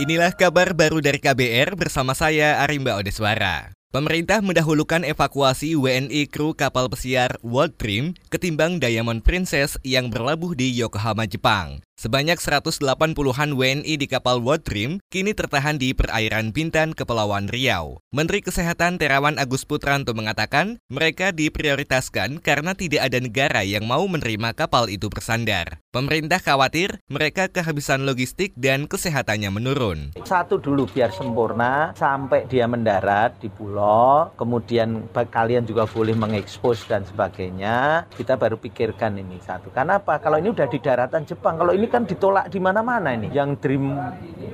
Inilah kabar baru dari KBR bersama saya Arimba Odeswara. Pemerintah mendahulukan evakuasi WNI kru kapal pesiar World Dream ketimbang Diamond Princess yang berlabuh di Yokohama, Jepang. Sebanyak 180-an WNI di kapal World Dream kini tertahan di perairan Bintan, Kepulauan Riau. Menteri Kesehatan Terawan Agus Putranto mengatakan mereka diprioritaskan karena tidak ada negara yang mau menerima kapal itu bersandar. Pemerintah khawatir mereka kehabisan logistik dan kesehatannya menurun. Satu dulu biar sempurna sampai dia mendarat di pulau, kemudian kalian juga boleh mengekspos dan sebagainya. Kita baru pikirkan ini satu. Karena apa? Kalau ini udah di daratan Jepang, kalau ini kan ditolak di mana-mana ini. Yang Dream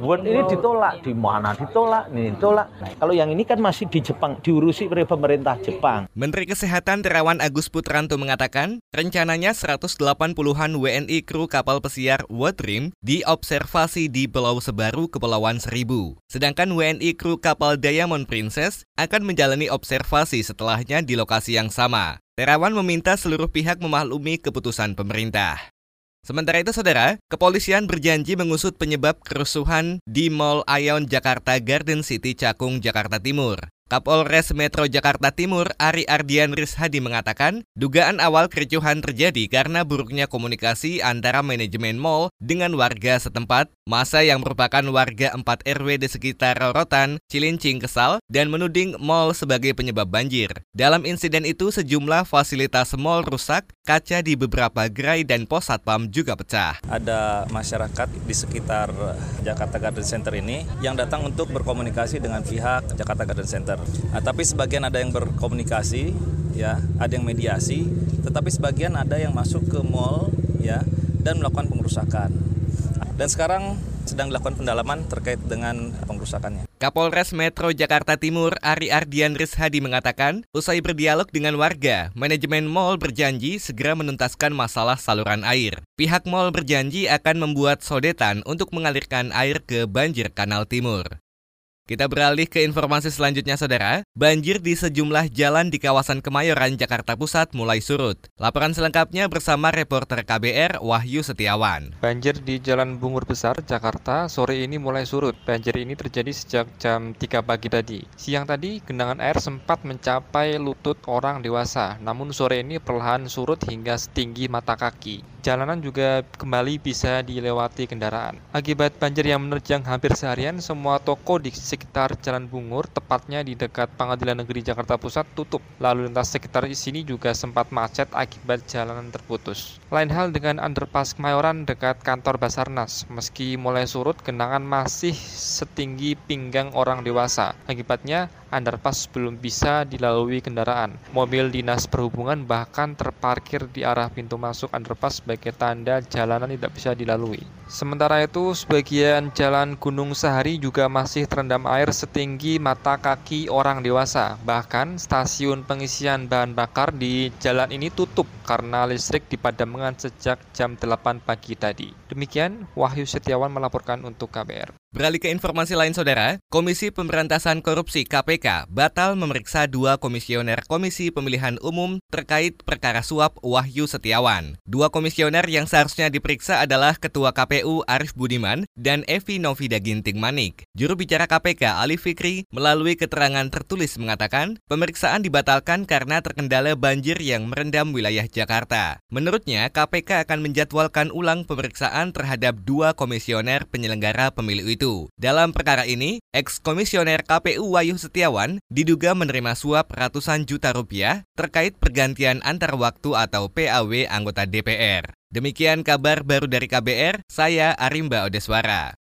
World ini ditolak di mana ditolak, ini ditolak. Kalau yang ini kan masih di Jepang, diurusi oleh pemerintah Jepang. Menteri Kesehatan Terawan Agus Putranto mengatakan, rencananya 180-an WNI kru kapal pesiar World Dream diobservasi di Pulau Sebaru, Kepulauan Seribu. Sedangkan WNI kru kapal Diamond Princess akan menjalani observasi setelahnya di lokasi yang sama. Terawan meminta seluruh pihak memaklumi keputusan pemerintah. Sementara itu, saudara, kepolisian berjanji mengusut penyebab kerusuhan di Mall Ion Jakarta Garden City Cakung, Jakarta Timur. Kapolres Metro Jakarta Timur Ari Ardian Rishadi mengatakan, dugaan awal kericuhan terjadi karena buruknya komunikasi antara manajemen mall dengan warga setempat. Masa yang merupakan warga 4 RW di sekitar Rorotan, Cilincing kesal dan menuding mall sebagai penyebab banjir. Dalam insiden itu sejumlah fasilitas mall rusak, kaca di beberapa gerai dan pos satpam juga pecah. Ada masyarakat di sekitar Jakarta Garden Center ini yang datang untuk berkomunikasi dengan pihak Jakarta Garden Center Nah, tapi sebagian ada yang berkomunikasi, ya, ada yang mediasi, tetapi sebagian ada yang masuk ke mall, ya, dan melakukan pengerusakan. Dan sekarang sedang dilakukan pendalaman terkait dengan pengerusakannya. Kapolres Metro Jakarta Timur Ari Ardian Rishadi mengatakan, usai berdialog dengan warga, manajemen mall berjanji segera menuntaskan masalah saluran air. Pihak mall berjanji akan membuat sodetan untuk mengalirkan air ke banjir Kanal Timur. Kita beralih ke informasi selanjutnya, saudara. Banjir di sejumlah jalan di kawasan Kemayoran, Jakarta Pusat mulai surut. Laporan selengkapnya bersama reporter KBR Wahyu Setiawan. Banjir di Jalan Bungur Besar, Jakarta, sore ini mulai surut. Banjir ini terjadi sejak jam 3 pagi tadi. Siang tadi, genangan air sempat mencapai lutut orang dewasa, namun sore ini perlahan surut hingga setinggi mata kaki jalanan juga kembali bisa dilewati kendaraan. Akibat banjir yang menerjang hampir seharian, semua toko di sekitar Jalan Bungur, tepatnya di dekat Pengadilan Negeri Jakarta Pusat, tutup. Lalu lintas sekitar sini juga sempat macet akibat jalanan terputus. Lain hal dengan underpass Kemayoran dekat kantor Basarnas. Meski mulai surut, genangan masih setinggi pinggang orang dewasa. Akibatnya, underpass belum bisa dilalui kendaraan. Mobil dinas perhubungan bahkan terparkir di arah pintu masuk underpass sebagai tanda jalanan tidak bisa dilalui. Sementara itu, sebagian jalan Gunung Sahari juga masih terendam air setinggi mata kaki orang dewasa. Bahkan stasiun pengisian bahan bakar di jalan ini tutup karena listrik dipadamkan sejak jam 8 pagi tadi. Demikian, Wahyu Setiawan melaporkan untuk KBR. Beralih ke informasi lain saudara, Komisi Pemberantasan Korupsi KPK batal memeriksa dua komisioner Komisi Pemilihan Umum terkait perkara suap Wahyu Setiawan. Dua komisioner yang seharusnya diperiksa adalah Ketua KPU Arif Budiman dan Evi Novida Ginting Manik. Juru bicara KPK Ali Fikri melalui keterangan tertulis mengatakan pemeriksaan dibatalkan karena terkendala banjir yang merendam wilayah Jakarta. Menurutnya, KPK akan menjadwalkan ulang pemeriksaan terhadap dua komisioner penyelenggara pemilu itu. Dalam perkara ini, ex-komisioner KPU Wahyu Setiawan diduga menerima suap ratusan juta rupiah terkait pergantian antar waktu atau PAW anggota DPR. Demikian kabar baru dari KBR, saya Arimba Odeswara.